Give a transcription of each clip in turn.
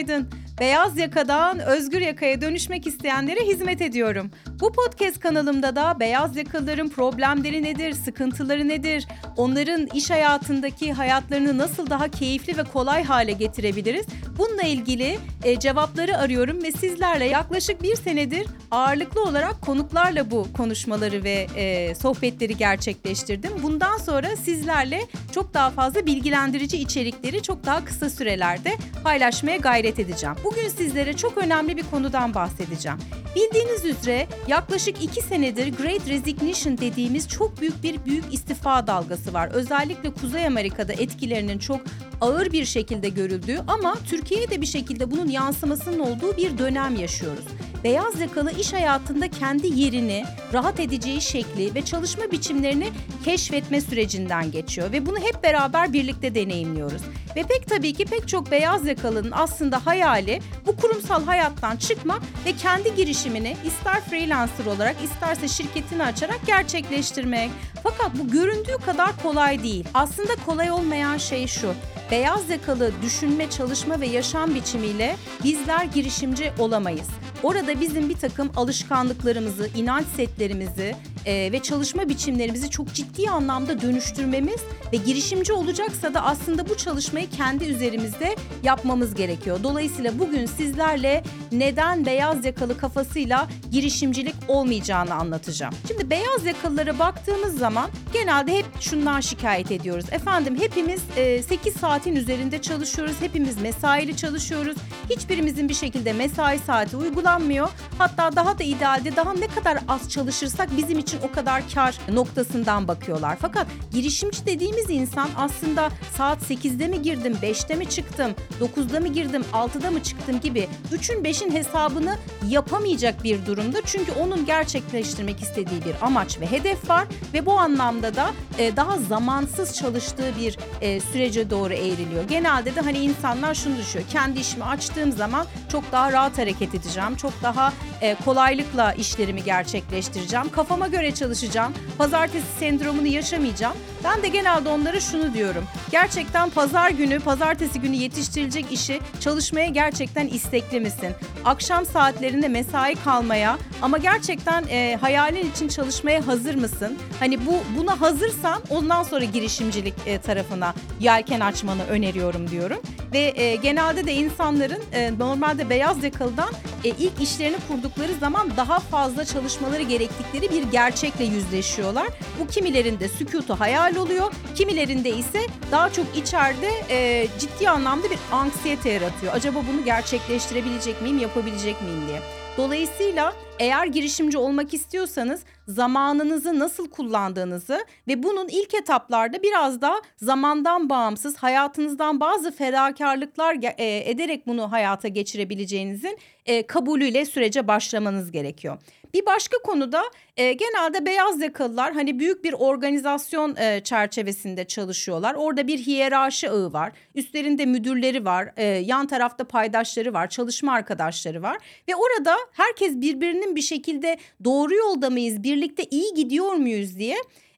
günaydın. Beyaz yakadan özgür yakaya dönüşmek isteyenlere hizmet ediyorum. Bu podcast kanalımda da beyaz yakalıların problemleri nedir, sıkıntıları nedir, onların iş hayatındaki hayatlarını nasıl daha keyifli ve kolay hale getirebiliriz? Bununla ilgili e, cevapları arıyorum ve sizlerle yaklaşık bir senedir ağırlıklı olarak konuklarla bu konuşmaları ve e, sohbetleri gerçekleştirdim. Bundan sonra sizlerle çok daha fazla bilgilendirici içerikleri çok daha kısa sürelerde paylaşmaya gayret edeceğim. Bugün sizlere çok önemli bir konudan bahsedeceğim. Bildiğiniz üzere yaklaşık iki senedir Great Resignation dediğimiz çok büyük bir büyük istifa dalgası var. Özellikle Kuzey Amerika'da etkilerinin çok ağır bir şekilde görüldüğü ama Türkiye'ye de bir şekilde bunun yansımasının olduğu bir dönem yaşıyoruz. Beyaz yakalı iş hayatında kendi yerini, rahat edeceği şekli ve çalışma biçimlerini keşfetme sürecinden geçiyor ve bunu hep beraber birlikte deneyimliyoruz. Ve pek tabii ki pek çok beyaz yakalının aslında hayali bu kurumsal hayattan çıkma ve kendi girişimini ister freelancer olarak isterse şirketini açarak gerçekleştirmek. Fakat bu göründüğü kadar kolay değil. Aslında kolay olmayan şey şu. Beyaz yakalı düşünme, çalışma ve yaşam biçimiyle bizler girişimci olamayız. Orada bizim bir takım alışkanlıklarımızı, inanç setlerimizi e, ve çalışma biçimlerimizi çok ciddi anlamda dönüştürmemiz ve girişimci olacaksa da aslında bu çalışmayı kendi üzerimizde yapmamız gerekiyor. Dolayısıyla bugün sizlerle neden beyaz yakalı kafasıyla girişimcilik olmayacağını anlatacağım. Şimdi beyaz yakalılara baktığımız zaman genelde hep şundan şikayet ediyoruz. Efendim hepimiz e, 8 saatin üzerinde çalışıyoruz, hepimiz mesaili çalışıyoruz. Hiçbirimizin bir şekilde mesai saati uygulanmıyor. Hatta daha da idealde daha ne kadar az çalışırsak bizim için o kadar kar noktasından bakıyorlar. Fakat girişimci dediğimiz insan aslında saat 8'de mi girdim, 5'te mi çıktım, 9'da mı girdim, 6'da mı çıktım gibi 3'ün 5'in hesabını yapamayacak bir durumda. Çünkü onun gerçekleştirmek istediği bir amaç ve hedef var ve bu anlamda da e, daha zamansız çalıştığı bir e, sürece doğru eğriliyor. Genelde de hani insanlar şunu düşünüyor. Kendi işimi açtığım zaman çok daha rahat hareket edeceğim. Çok daha e, kolaylıkla işlerimi gerçekleştireceğim. Kafama göre çalışacağım. Pazartesi sendromunu yaşamayacağım. Ben de genelde onlara şunu diyorum. Gerçekten pazar günü, pazartesi günü yetiştirilecek işi çalışmaya gerçekten istekli misin? Akşam saatlerinde mesai kalmaya ama gerçekten e, hayalin için çalışmaya hazır mısın? Hani bu buna hazırsan ondan sonra girişimcilik e, tarafına yelken açmanı öneriyorum diyorum. Ve e, genelde de insanların e, normalde beyaz yakalıdan e, ilk işlerini kurdukları zaman daha fazla çalışmaları gerektikleri bir gerçekle yüzleşiyorlar. Bu kimilerinde sükutu hayal oluyor, kimilerinde ise daha çok içeride e, ciddi anlamda bir anksiyete yaratıyor. Acaba bunu gerçekleştirebilecek miyim, yapabilecek miyim diye. Dolayısıyla eğer girişimci olmak istiyorsanız zamanınızı nasıl kullandığınızı ve bunun ilk etaplarda biraz da zamandan bağımsız hayatınızdan bazı fedakarlıklar e, ederek bunu hayata geçirebileceğinizin e, kabulüyle sürece başlamanız gerekiyor. Bir başka konuda e, genelde beyaz yakalılar hani büyük bir organizasyon e, çerçevesinde çalışıyorlar. Orada bir hiyerarşi ağı var. Üstlerinde müdürleri var. E, yan tarafta paydaşları var. Çalışma arkadaşları var. Ve orada herkes birbirinin bir şekilde doğru yolda mıyız, birlikte iyi gidiyor muyuz diye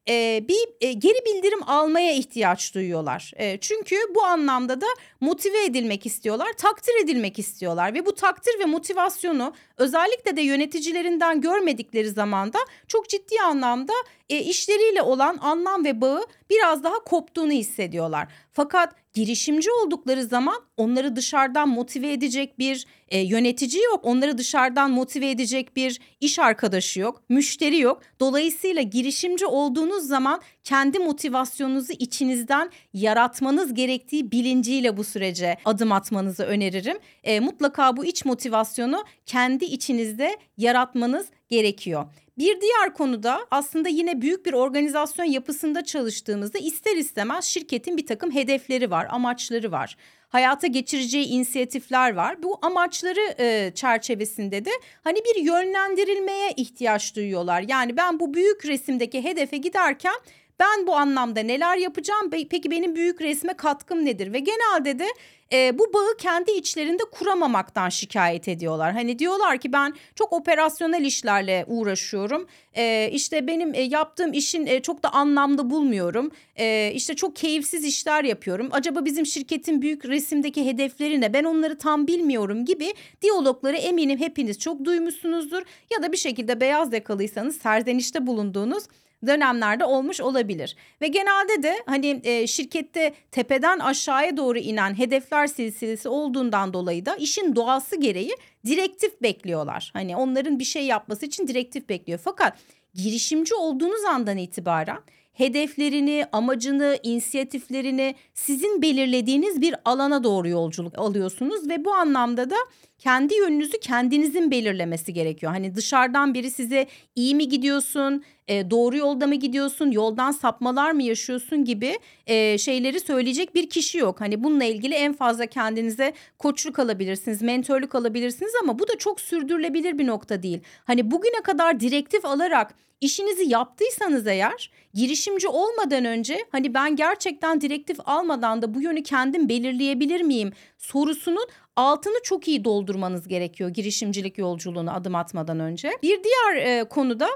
e, bir e, geri bildirim almaya ihtiyaç duyuyorlar. E, çünkü bu anlamda da motive edilmek istiyorlar, takdir edilmek istiyorlar ve bu takdir ve motivasyonu özellikle de yöneticilerinden görmedikleri zamanda çok ciddi anlamda e, işleriyle olan anlam ve bağı biraz daha koptuğunu hissediyorlar. Fakat girişimci oldukları zaman onları dışarıdan motive edecek bir e, yönetici yok. Onları dışarıdan motive edecek bir iş arkadaşı yok, müşteri yok. Dolayısıyla girişimci olduğunuz zaman kendi motivasyonunuzu içinizden yaratmanız gerektiği bilinciyle bu sürece adım atmanızı öneririm. E, mutlaka bu iç motivasyonu kendi içinizde yaratmanız gerekiyor. Bir diğer konuda aslında yine büyük bir organizasyon yapısında çalıştığımızda ister istemez şirketin bir takım hedefleri var, amaçları var. Hayata geçireceği inisiyatifler var. Bu amaçları e, çerçevesinde de hani bir yönlendirilmeye ihtiyaç duyuyorlar. Yani ben bu büyük resimdeki hedefe giderken Ben bu anlamda neler yapacağım? Peki benim büyük resme katkım nedir? Ve genelde de e, bu bağı kendi içlerinde kuramamaktan şikayet ediyorlar. Hani diyorlar ki ben çok operasyonel işlerle uğraşıyorum. E, işte benim e, yaptığım işin e, çok da anlamda bulmuyorum. E, işte çok keyifsiz işler yapıyorum. Acaba bizim şirketin büyük resimdeki hedefleri ne? Ben onları tam bilmiyorum gibi diyalogları eminim hepiniz çok duymuşsunuzdur. Ya da bir şekilde beyaz yakalıysanız serzenişte bulunduğunuz dönemlerde olmuş olabilir. Ve genelde de hani e, şirkette tepeden aşağıya doğru inen hedefler silsilesi olduğundan dolayı da işin doğası gereği direktif bekliyorlar. Hani onların bir şey yapması için direktif bekliyor. Fakat girişimci olduğunuz andan itibaren hedeflerini, amacını, inisiyatiflerini sizin belirlediğiniz bir alana doğru yolculuk alıyorsunuz ve bu anlamda da kendi yönünüzü kendinizin belirlemesi gerekiyor. Hani dışarıdan biri size iyi mi gidiyorsun, e, doğru yolda mı gidiyorsun, yoldan sapmalar mı yaşıyorsun gibi e, şeyleri söyleyecek bir kişi yok. Hani bununla ilgili en fazla kendinize koçluk alabilirsiniz, mentörlük alabilirsiniz ama bu da çok sürdürülebilir bir nokta değil. Hani bugüne kadar direktif alarak işinizi yaptıysanız eğer girişimci olmadan önce hani ben gerçekten direktif almadan da bu yönü kendim belirleyebilir miyim sorusunun altını çok iyi doldurmanız gerekiyor girişimcilik yolculuğuna adım atmadan önce. Bir diğer e, konuda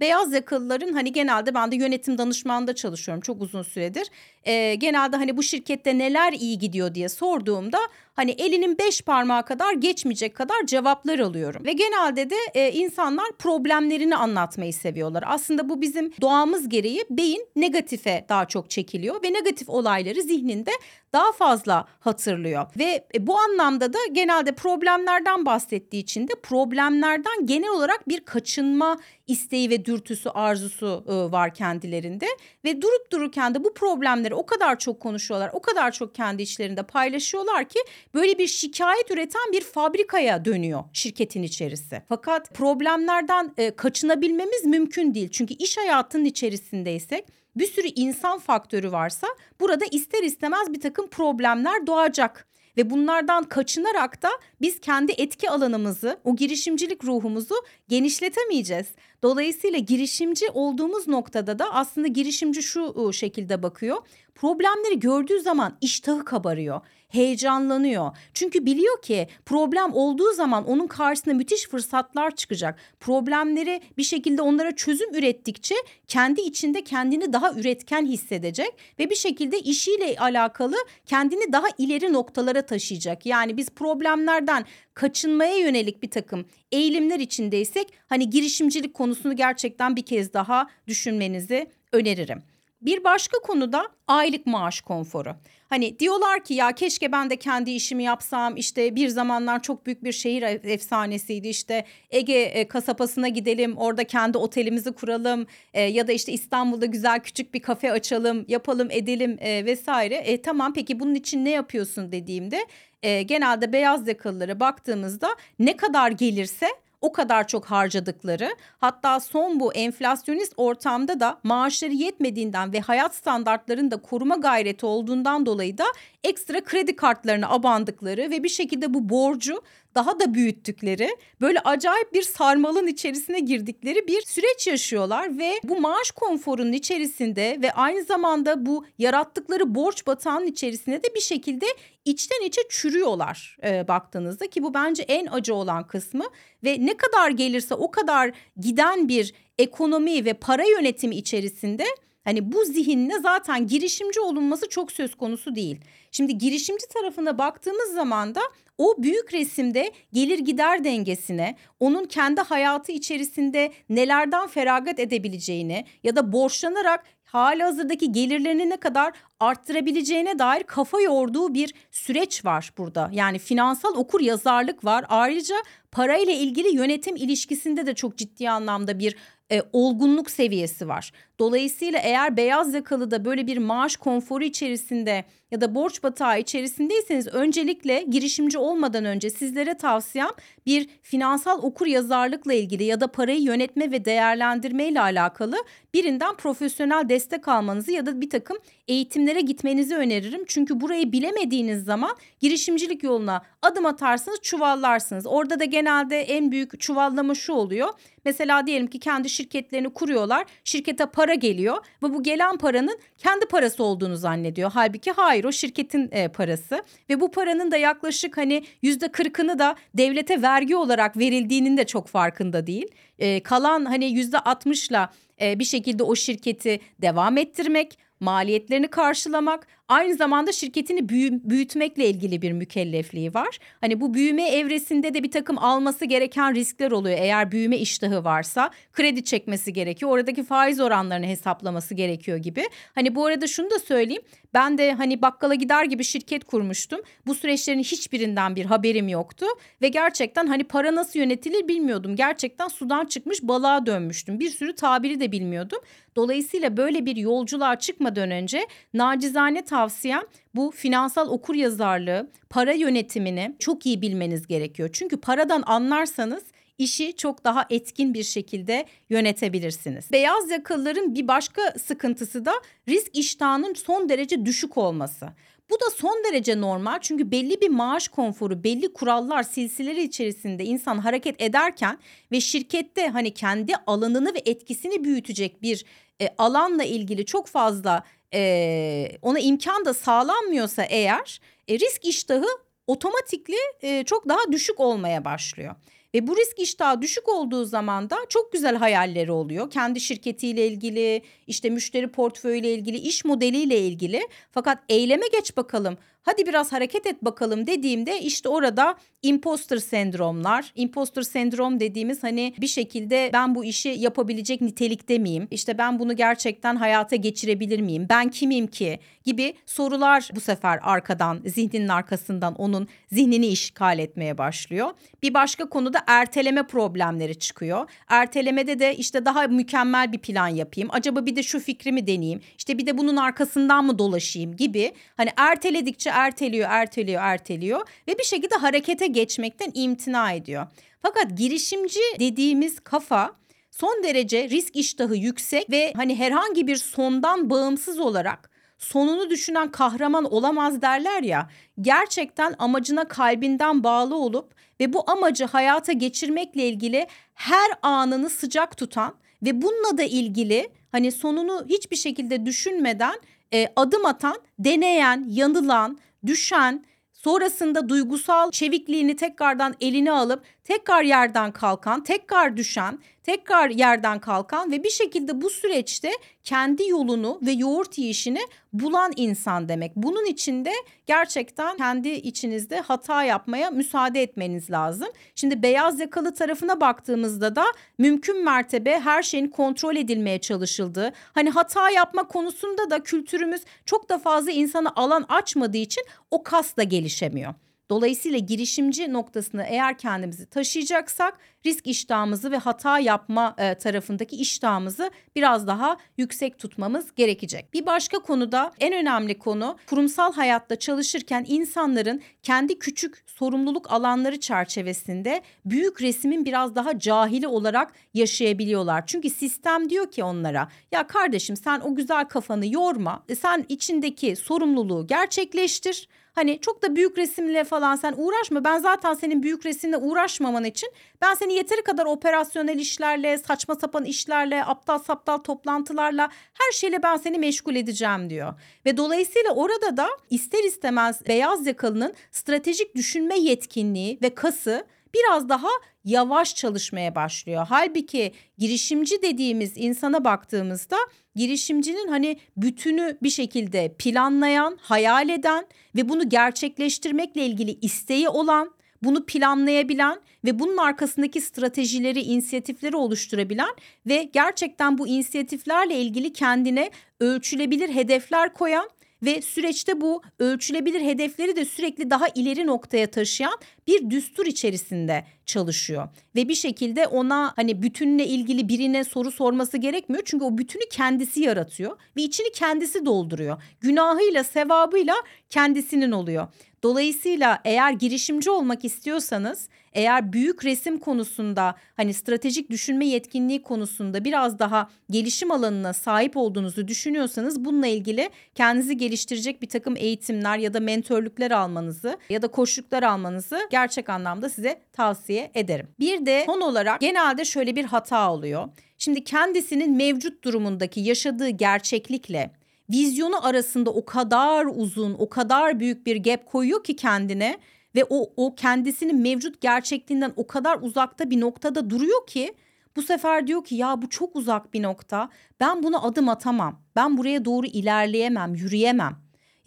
beyaz yakalıların hani genelde ben de yönetim danışmanında çalışıyorum çok uzun süredir. E, genelde hani bu şirkette neler iyi gidiyor diye sorduğumda hani elinin beş parmağı kadar geçmeyecek kadar cevaplar alıyorum. Ve genelde de e, insanlar problemlerini anlatmayı seviyorlar. Aslında bu bizim doğamız gereği beyin negatife daha çok çekiliyor ve negatif olayları zihninde daha fazla hatırlıyor. Ve e, bu anlamda da genelde problemlerden bahsettiği için de problemlerden genel olarak bir kaçınma isteği ve dürtüsü, arzusu e, var kendilerinde ve durup dururken de bu problemleri o kadar çok konuşuyorlar, o kadar çok kendi içlerinde paylaşıyorlar ki böyle bir şikayet üreten bir fabrikaya dönüyor şirketin içerisi. Fakat problemlerden e, kaçınabilmemiz mümkün değil. Çünkü iş hayatının içerisindeysek bir sürü insan faktörü varsa burada ister istemez bir takım problemler doğacak ve bunlardan kaçınarak da biz kendi etki alanımızı, o girişimcilik ruhumuzu genişletemeyeceğiz. Dolayısıyla girişimci olduğumuz noktada da aslında girişimci şu şekilde bakıyor. Problemleri gördüğü zaman iştahı kabarıyor heyecanlanıyor. Çünkü biliyor ki problem olduğu zaman onun karşısına müthiş fırsatlar çıkacak. Problemleri bir şekilde onlara çözüm ürettikçe kendi içinde kendini daha üretken hissedecek ve bir şekilde işiyle alakalı kendini daha ileri noktalara taşıyacak. Yani biz problemlerden kaçınmaya yönelik bir takım eğilimler içindeysek hani girişimcilik konusunu gerçekten bir kez daha düşünmenizi öneririm. Bir başka konuda aylık maaş konforu. Hani diyorlar ki ya keşke ben de kendi işimi yapsam işte bir zamanlar çok büyük bir şehir efsanesiydi işte Ege e, kasapasına gidelim orada kendi otelimizi kuralım e, ya da işte İstanbul'da güzel küçük bir kafe açalım yapalım edelim e, vesaire. E, tamam peki bunun için ne yapıyorsun dediğimde e, genelde beyaz yakalılara baktığımızda ne kadar gelirse o kadar çok harcadıkları hatta son bu enflasyonist ortamda da maaşları yetmediğinden ve hayat standartlarını da koruma gayreti olduğundan dolayı da ekstra kredi kartlarına abandıkları ve bir şekilde bu borcu daha da büyüttükleri böyle acayip bir sarmalın içerisine girdikleri bir süreç yaşıyorlar ve bu maaş konforunun içerisinde ve aynı zamanda bu yarattıkları borç batağının içerisinde de bir şekilde içten içe çürüyorlar e, baktığınızda ki bu bence en acı olan kısmı ve ne kadar gelirse o kadar giden bir ekonomi ve para yönetimi içerisinde Hani bu zihinle zaten girişimci olunması çok söz konusu değil. Şimdi girişimci tarafına baktığımız zaman da o büyük resimde gelir gider dengesine, onun kendi hayatı içerisinde nelerden feragat edebileceğini ya da borçlanarak hali hazırdaki gelirlerini ne kadar arttırabileceğine dair kafa yorduğu bir süreç var burada. Yani finansal okur yazarlık var. Ayrıca parayla ilgili yönetim ilişkisinde de çok ciddi anlamda bir e, olgunluk seviyesi var. Dolayısıyla eğer beyaz yakalı da böyle bir maaş konforu içerisinde ya da borç batağı içerisindeyseniz öncelikle girişimci olmadan önce sizlere tavsiyem bir finansal okur yazarlıkla ilgili ya da parayı yönetme ve değerlendirme ile alakalı birinden profesyonel destek almanızı ya da bir takım eğitimlere gitmenizi öneririm. Çünkü burayı bilemediğiniz zaman girişimcilik yoluna adım atarsınız, çuvallarsınız. Orada da genelde en büyük çuvallama şu oluyor. Mesela diyelim ki kendi şirketlerini kuruyorlar. Şirkete para geliyor ve bu gelen paranın kendi parası olduğunu zannediyor. Halbuki hayır o şirketin e, parası ve bu paranın da yaklaşık hani yüzde kırkını da devlete vergi olarak verildiğinin de çok farkında değil. E, kalan hani yüzde altmışla e, bir şekilde o şirketi devam ettirmek, maliyetlerini karşılamak, aynı zamanda şirketini büyütmekle ilgili bir mükellefliği var. Hani bu büyüme evresinde de bir takım alması gereken riskler oluyor. Eğer büyüme iştahı varsa kredi çekmesi gerekiyor. Oradaki faiz oranlarını hesaplaması gerekiyor gibi. Hani bu arada şunu da söyleyeyim. Ben de hani bakkala gider gibi şirket kurmuştum. Bu süreçlerin hiçbirinden bir haberim yoktu ve gerçekten hani para nasıl yönetilir bilmiyordum. Gerçekten sudan çıkmış balığa dönmüştüm. Bir sürü tabiri de bilmiyordum. Dolayısıyla böyle bir yolculuğa çıkmadan önce nacizane tavsiyem bu finansal okur yazarlığı, para yönetimini çok iyi bilmeniz gerekiyor. Çünkü paradan anlarsanız işi çok daha etkin bir şekilde yönetebilirsiniz. Beyaz yakalıların bir başka sıkıntısı da risk iştahının son derece düşük olması. Bu da son derece normal çünkü belli bir maaş konforu, belli kurallar, silsileri içerisinde insan hareket ederken ve şirkette hani kendi alanını ve etkisini büyütecek bir e, alanla ilgili çok fazla e, ona imkan da sağlanmıyorsa eğer e, risk iştahı otomatikli e, çok daha düşük olmaya başlıyor. Ve bu risk iştahı düşük olduğu zaman da çok güzel hayalleri oluyor. Kendi şirketiyle ilgili, işte müşteri portföyüyle ilgili, iş modeliyle ilgili. Fakat eyleme geç bakalım hadi biraz hareket et bakalım dediğimde işte orada imposter sendromlar, imposter sendrom dediğimiz hani bir şekilde ben bu işi yapabilecek nitelikte miyim? İşte ben bunu gerçekten hayata geçirebilir miyim? Ben kimim ki? gibi sorular bu sefer arkadan, zihninin arkasından onun zihnini işgal etmeye başlıyor. Bir başka konuda erteleme problemleri çıkıyor. Ertelemede de işte daha mükemmel bir plan yapayım. Acaba bir de şu fikrimi deneyeyim. İşte bir de bunun arkasından mı dolaşayım gibi. Hani erteledikçe erteliyor, erteliyor, erteliyor ve bir şekilde harekete geçmekten imtina ediyor. Fakat girişimci dediğimiz kafa son derece risk iştahı yüksek ve hani herhangi bir sondan bağımsız olarak sonunu düşünen kahraman olamaz derler ya. Gerçekten amacına kalbinden bağlı olup ve bu amacı hayata geçirmekle ilgili her anını sıcak tutan ve bununla da ilgili hani sonunu hiçbir şekilde düşünmeden e, adım atan, deneyen, yanılan, düşen, sonrasında duygusal çevikliğini tekrardan eline alıp tekrar yerden kalkan, tekrar düşen, tekrar yerden kalkan ve bir şekilde bu süreçte kendi yolunu ve yoğurt yiyişini bulan insan demek. Bunun için de gerçekten kendi içinizde hata yapmaya müsaade etmeniz lazım. Şimdi beyaz yakalı tarafına baktığımızda da mümkün mertebe her şeyin kontrol edilmeye çalışıldığı, hani hata yapma konusunda da kültürümüz çok da fazla insana alan açmadığı için o kas da gelişemiyor. Dolayısıyla girişimci noktasını eğer kendimizi taşıyacaksak risk iştahımızı ve hata yapma e, tarafındaki iştahımızı biraz daha yüksek tutmamız gerekecek. Bir başka konuda en önemli konu kurumsal hayatta çalışırken insanların kendi küçük sorumluluk alanları çerçevesinde büyük resmin biraz daha cahili olarak yaşayabiliyorlar. Çünkü sistem diyor ki onlara ya kardeşim sen o güzel kafanı yorma. E, sen içindeki sorumluluğu gerçekleştir. Hani çok da büyük resimle falan sen uğraşma. Ben zaten senin büyük resimle uğraşmaman için ben seni yeteri kadar operasyonel işlerle, saçma sapan işlerle, aptal saptal toplantılarla her şeyle ben seni meşgul edeceğim diyor. Ve dolayısıyla orada da ister istemez beyaz yakalının stratejik düşünme yetkinliği ve kası biraz daha yavaş çalışmaya başlıyor. Halbuki girişimci dediğimiz insana baktığımızda girişimcinin hani bütünü bir şekilde planlayan, hayal eden ve bunu gerçekleştirmekle ilgili isteği olan, bunu planlayabilen ve bunun arkasındaki stratejileri, inisiyatifleri oluşturabilen ve gerçekten bu inisiyatiflerle ilgili kendine ölçülebilir hedefler koyan ve süreçte bu ölçülebilir hedefleri de sürekli daha ileri noktaya taşıyan bir düstur içerisinde çalışıyor. Ve bir şekilde ona hani bütünle ilgili birine soru sorması gerekmiyor. Çünkü o bütünü kendisi yaratıyor ve içini kendisi dolduruyor. Günahıyla, sevabıyla kendisinin oluyor. Dolayısıyla eğer girişimci olmak istiyorsanız, eğer büyük resim konusunda hani stratejik düşünme yetkinliği konusunda biraz daha gelişim alanına sahip olduğunuzu düşünüyorsanız bununla ilgili kendinizi geliştirecek bir takım eğitimler ya da mentörlükler almanızı ya da koşullar almanızı gerçek anlamda size tavsiye ederim. Bir de son olarak genelde şöyle bir hata oluyor. Şimdi kendisinin mevcut durumundaki yaşadığı gerçeklikle vizyonu arasında o kadar uzun, o kadar büyük bir gap koyuyor ki kendine ve o o kendisinin mevcut gerçekliğinden o kadar uzakta bir noktada duruyor ki bu sefer diyor ki ya bu çok uzak bir nokta. Ben buna adım atamam. Ben buraya doğru ilerleyemem, yürüyemem.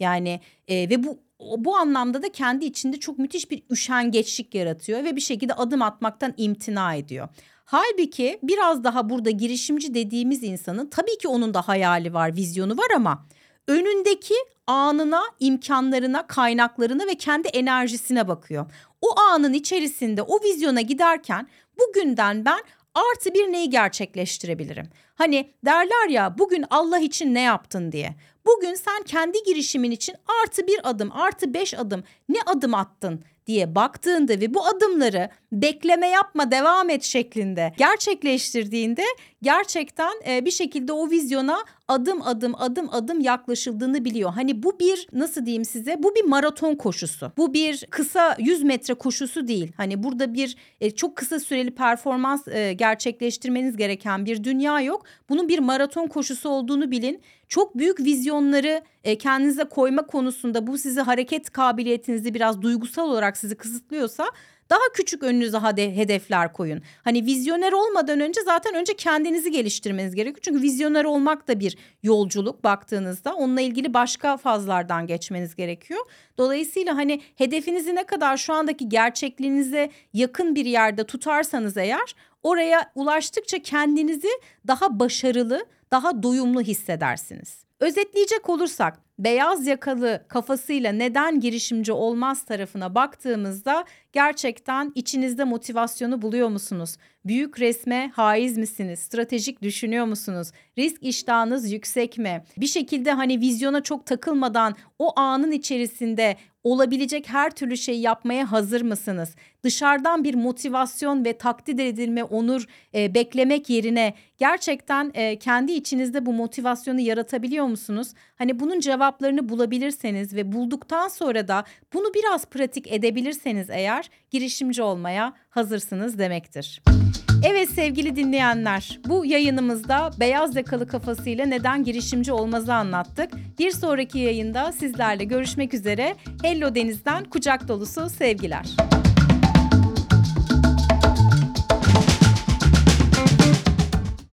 Yani e, ve bu bu anlamda da kendi içinde çok müthiş bir üşengeçlik yaratıyor ve bir şekilde adım atmaktan imtina ediyor. Halbuki biraz daha burada girişimci dediğimiz insanın tabii ki onun da hayali var, vizyonu var ama önündeki anına, imkanlarına, kaynaklarına ve kendi enerjisine bakıyor. O anın içerisinde o vizyona giderken bugünden ben artı bir neyi gerçekleştirebilirim? Hani derler ya bugün Allah için ne yaptın diye. Bugün sen kendi girişimin için artı bir adım, artı beş adım ne adım attın diye baktığında ve bu adımları bekleme yapma devam et şeklinde gerçekleştirdiğinde gerçekten e, bir şekilde o vizyona adım adım adım adım yaklaşıldığını biliyor. Hani bu bir nasıl diyeyim size bu bir maraton koşusu. Bu bir kısa 100 metre koşusu değil. Hani burada bir e, çok kısa süreli performans e, gerçekleştirmeniz gereken bir dünya yok. Bunun bir maraton koşusu olduğunu bilin. Çok büyük vizyonları kendinize koyma konusunda bu sizi hareket kabiliyetinizi biraz duygusal olarak sizi kısıtlıyorsa daha küçük önünüze hedefler koyun. Hani vizyoner olmadan önce zaten önce kendinizi geliştirmeniz gerekiyor. Çünkü vizyoner olmak da bir yolculuk baktığınızda. Onunla ilgili başka fazlardan geçmeniz gerekiyor. Dolayısıyla hani hedefinizi ne kadar şu andaki gerçekliğinize yakın bir yerde tutarsanız eğer oraya ulaştıkça kendinizi daha başarılı, daha doyumlu hissedersiniz. Özetleyecek olursak beyaz yakalı kafasıyla neden girişimci olmaz tarafına baktığımızda gerçekten içinizde motivasyonu buluyor musunuz? Büyük resme haiz misiniz? Stratejik düşünüyor musunuz? Risk iştahınız yüksek mi? Bir şekilde hani vizyona çok takılmadan o anın içerisinde olabilecek her türlü şeyi yapmaya hazır mısınız? Dışarıdan bir motivasyon ve takdir edilme, onur e, beklemek yerine gerçekten e, kendi içinizde bu motivasyonu yaratabiliyor musunuz? Hani bunun cevaplarını bulabilirseniz ve bulduktan sonra da bunu biraz pratik edebilirseniz eğer girişimci olmaya hazırsınız demektir. Evet sevgili dinleyenler, bu yayınımızda beyaz yakalı kafasıyla neden girişimci olmazı anlattık. Bir sonraki yayında sizlerle görüşmek üzere. Hello Deniz'den kucak dolusu sevgiler.